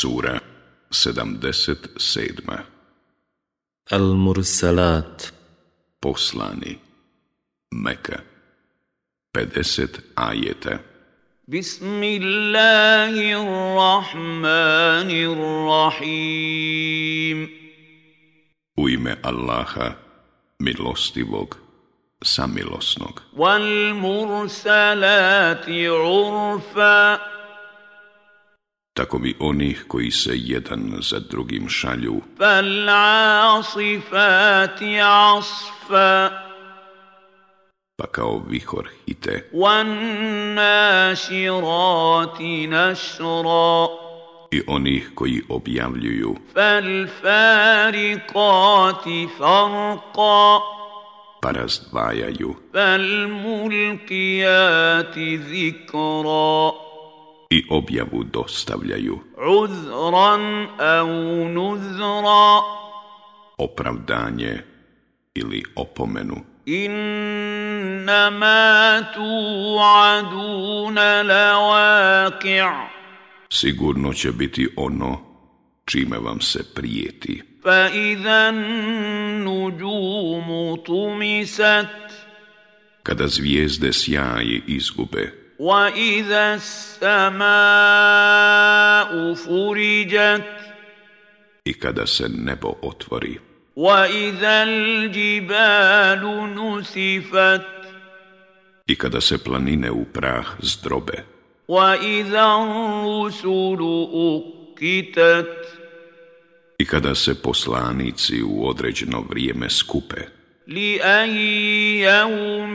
Sura 77. Al-Mursalat Poslani Meka 50 ajeta Bismillahirrahmanirrahim U ime Allaha, milostivog, samilosnog. Wal mursalati urfa tako bi onih koji se jedan za drugim šalju. Pa kao vihor hite. I onih koji objavljuju. Pa razdvajaju. Pa razdvajaju i objavu dostavljaju. Uzran nuzra. Opravdanje ili opomenu. Innama tu'aduna Sigurno će biti ono čime vam se prijeti. Fa idan nuđumu tumisat. Kada zvijezde sjaje izgube, وَإِذَا السَّمَاءُ فُرِجَتْ i kada se nebo otvori وَإِذَا الْجِبَالُ نُسِفَتْ i kada se planine u prah zdrobe وَإِذَا الرسل اقتت i kada se poslanici u određeno vrijeme skupe li أي يوم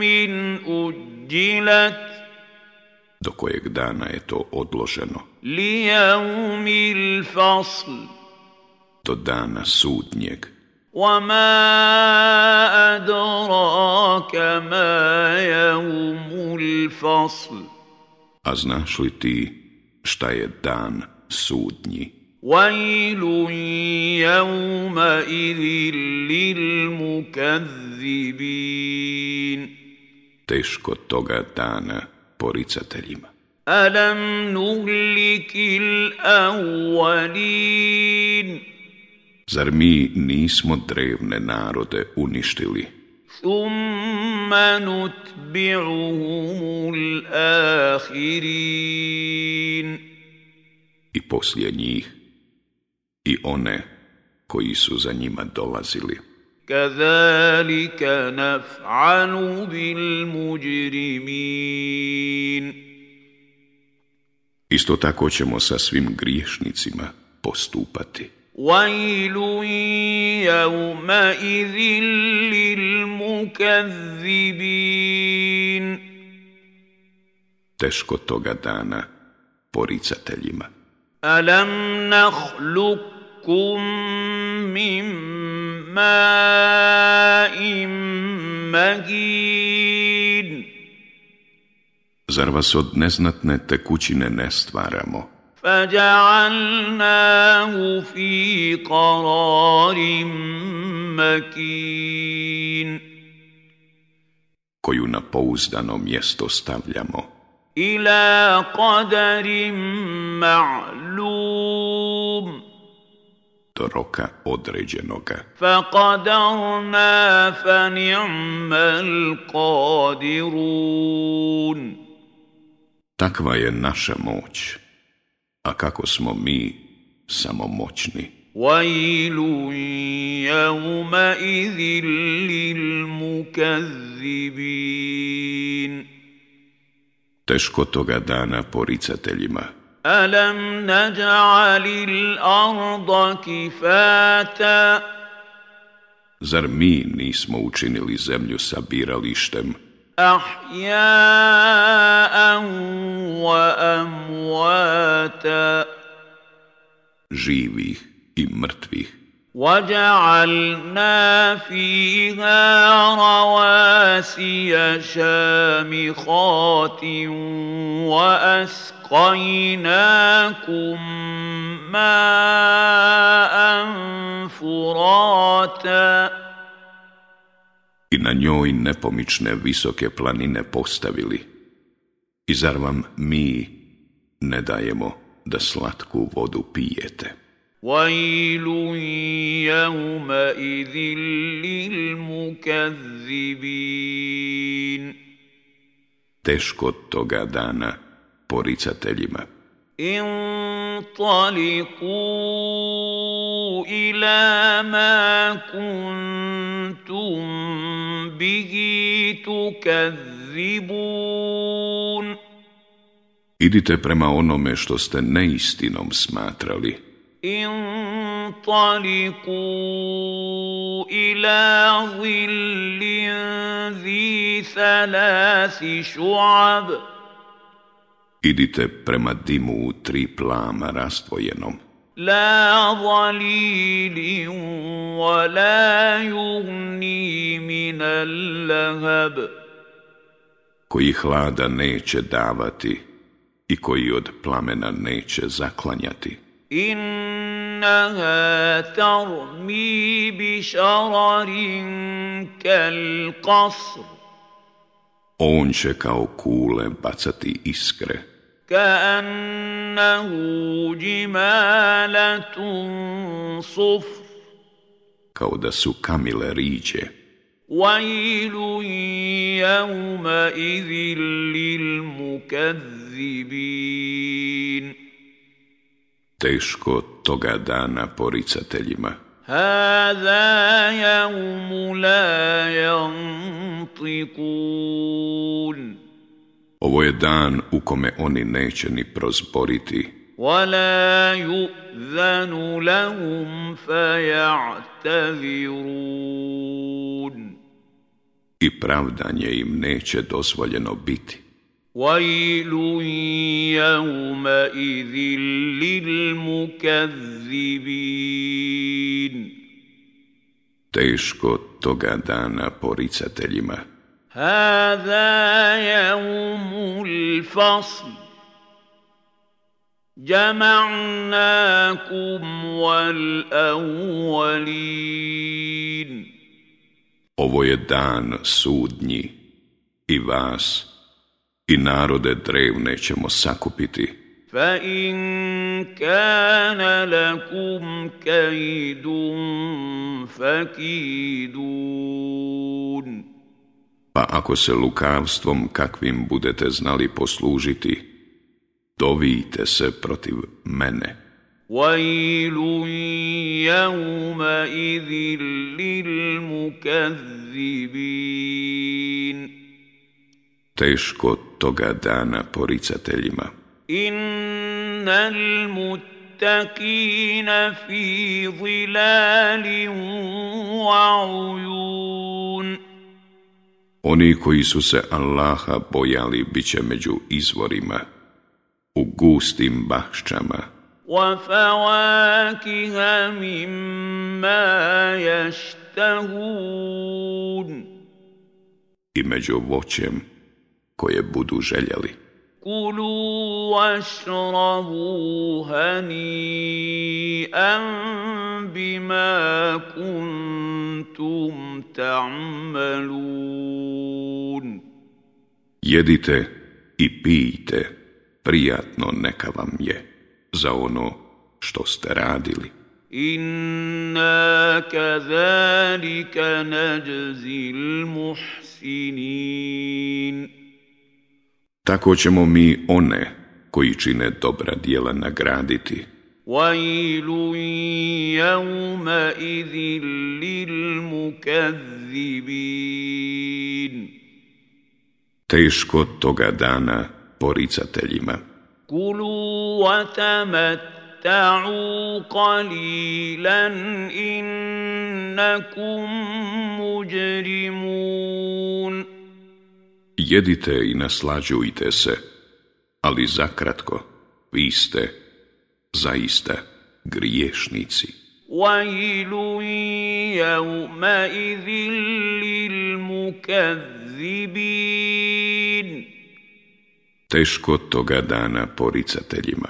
أجلت do kojeg dana je to odloženo. umil fasl. Do dana sudnjeg. وما أدراك ma يوم fasl. A znaš li ti šta je dan sudnji? ويل lil mukadzibin. Teško toga dana poricateljima. Alam nuhlikil awalin. Zar mi nismo drevne narode uništili? Thumma nutbi'uhumul ahirin. I poslije njih i one koji su za njima dolazili. كذلك نفعل بالمجرمين Isto tako ćemo sa svim griješnicima postupati. وَيْلٌ يَوْمَئِذٍ لِلْمُكَذِّبِينَ Teško toga dana poricateljima. Alam nahlukum mimma zar vas od neznatne tekućine ne stvaramo? koju na pouzdano mjesto stavljamo. Ila qadarim ma'lum. Do roka određenoga. Faqadarna fa ni'mal qadirun. Takva je naša moć, a kako smo mi samo moćni. Teško toga dana poricateljima. Alam naj'alil arda kifata. Zar mi nismo učinili zemlju sa biralištem? أحياء وأمواتا živih i وجعلنا فيها رواسي شامخات وأسقيناكم ماء فراتا na njoj nepomične visoke planine postavili. I zar vam mi ne dajemo da slatku vodu pijete? Teško toga dana poricateljima. انطلقوا ila ما كنتم tu Idite prema onome što ste neistinom smatrali. taliku ila Idite prema dimu u tri plama rastvojenom. لا ظليل ولا يغني من اللهب koji hlada neće davati i koji od plamena neće zaklanjati. إنها On će kao kule bacati iskre ka'annahu jimalatun suf kao da su kamile riđe. وَيْلٌ يَوْمَئِذٍ Teško toga dana poricateljima. هَذَا يَوْمُ لَا ovo je dan u kome oni neće ni prozboriti. I pravdanje im neće dozvoljeno biti. Teško toga dana poricateljima. هذا يوم الفصل جمعناكم والأولين Ovo je dan sudnji i vas i narode drevne ćemo sakupiti. Fa in kana lakum kajdum fakidum pa ako se lukavstvom kakvim budete znali poslužiti, dovijte se protiv mene. Vajlu jevma idil mukazibin. Teško toga dana poricateljima. Innal muttakina fi zilali wa oni koji su se Allaha bojali bit će među izvorima, u gustim bahšćama I među voćem koje budu željeli. Kulu وَاشْرَبُوا an bima kuntu Jedite i pijte, prijatno neka vam je za ono što ste radili. Inna kazalika muhsinin. Tako ćemo mi one koji čine dobra dijela nagraditi. ويل يومئذ للمكذبين Teško toga dana poricateljima. Kulu wa تَمَتَّعُوا qalilan innakum mujrimun. Jedite i naslađujte se, ali zakratko, vi ste zaista griješnici. Teško toga dana poricateljima.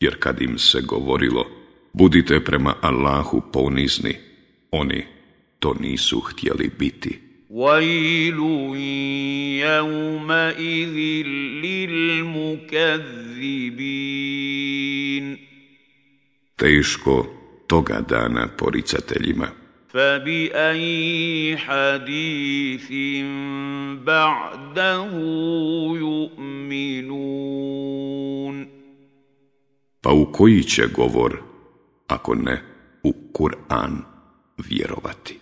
Jer kad im se govorilo, budite prema Allahu ponizni, oni to nisu htjeli biti. Teško toga dana poricateljima. فَبِأَيِّ حَدِيثٍ ba'dahu يُؤْمِنُونَ Pa u koji će govor, ako ne u Kur'an, vjerovati?